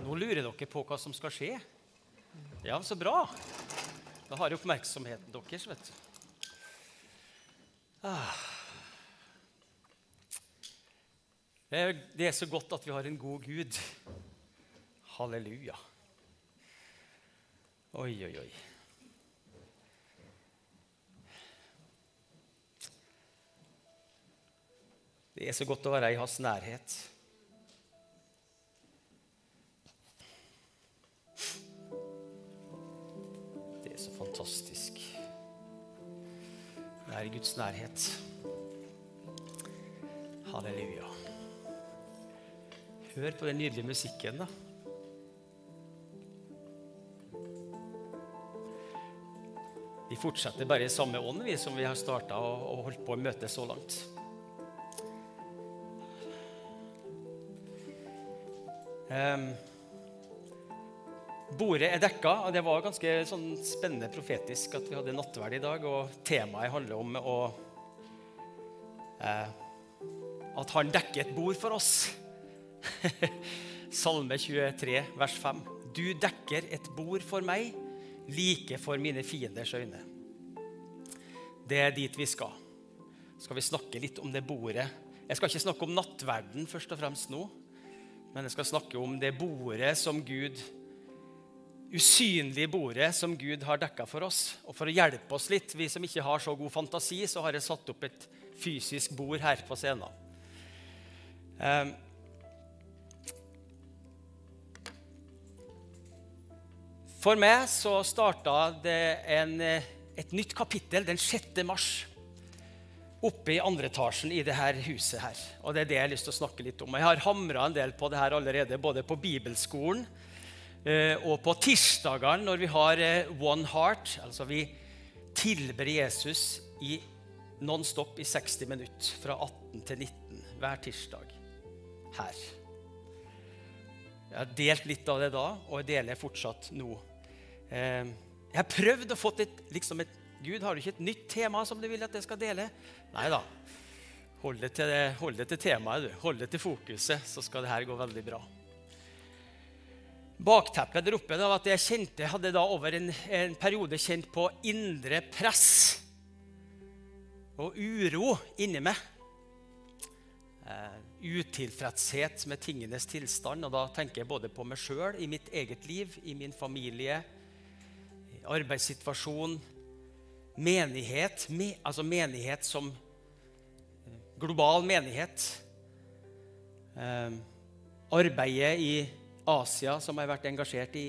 Nå lurer dere på hva som skal skje. Ja, så bra. Da har jeg oppmerksomheten deres, vet du. Ah. Er, det er så godt at vi har en god Gud. Halleluja. Oi, oi, oi. Det er så godt å være i hans nærhet. Er i Guds nærhet. Halleluja. Hør på den nydelige musikken, da. Vi fortsetter bare i samme ånd vi som vi har starta og holdt på å møte så langt. Um, bordet er dekka, og det var ganske sånn spennende profetisk at vi hadde nattverd i dag. Og temaet handler om å, eh, at han dekker et bord for oss. Salme 23, vers 5. Du dekker et bord for meg, like for mine fienders øyne. Det er dit vi skal. Skal vi snakke litt om det bordet? Jeg skal ikke snakke om nattverden først og fremst nå. Men jeg skal snakke om det bordet som Gud usynlige bordet som Gud har dekka for oss. Og For å hjelpe oss litt, vi som ikke har så god fantasi, så har jeg satt opp et fysisk bord her på scenen. Um, for meg så starta det en, et nytt kapittel den 6. mars oppe i andre etasjen i dette huset. her. Og Det er det jeg har lyst til å snakke litt om. Jeg har hamra en del på det her allerede, både på bibelskolen eh, og på tirsdagene når vi har eh, One Heart. Altså vi tilber Jesus i non-stop i 60 minutter fra 18 til 19 hver tirsdag her. Jeg har delt litt av det da, og jeg deler fortsatt nå. Eh, jeg har prøvd å få et, liksom et Gud, har du ikke et nytt tema som du vil at jeg skal dele? Nei da. Hold det, til, hold det til temaet, du. Hold det til fokuset, så skal det her gå veldig bra. Bakteppet der oppe da, var at jeg kjente, hadde da over en, en periode kjent på indre press og uro inni meg. Uh, utilfredshet med tingenes tilstand. Og da tenker jeg både på meg sjøl, i mitt eget liv, i min familie, i arbeidssituasjon, menighet, me, altså menighet som eh, global menighet. Uh, arbeidet i Asia, som har vært engasjert i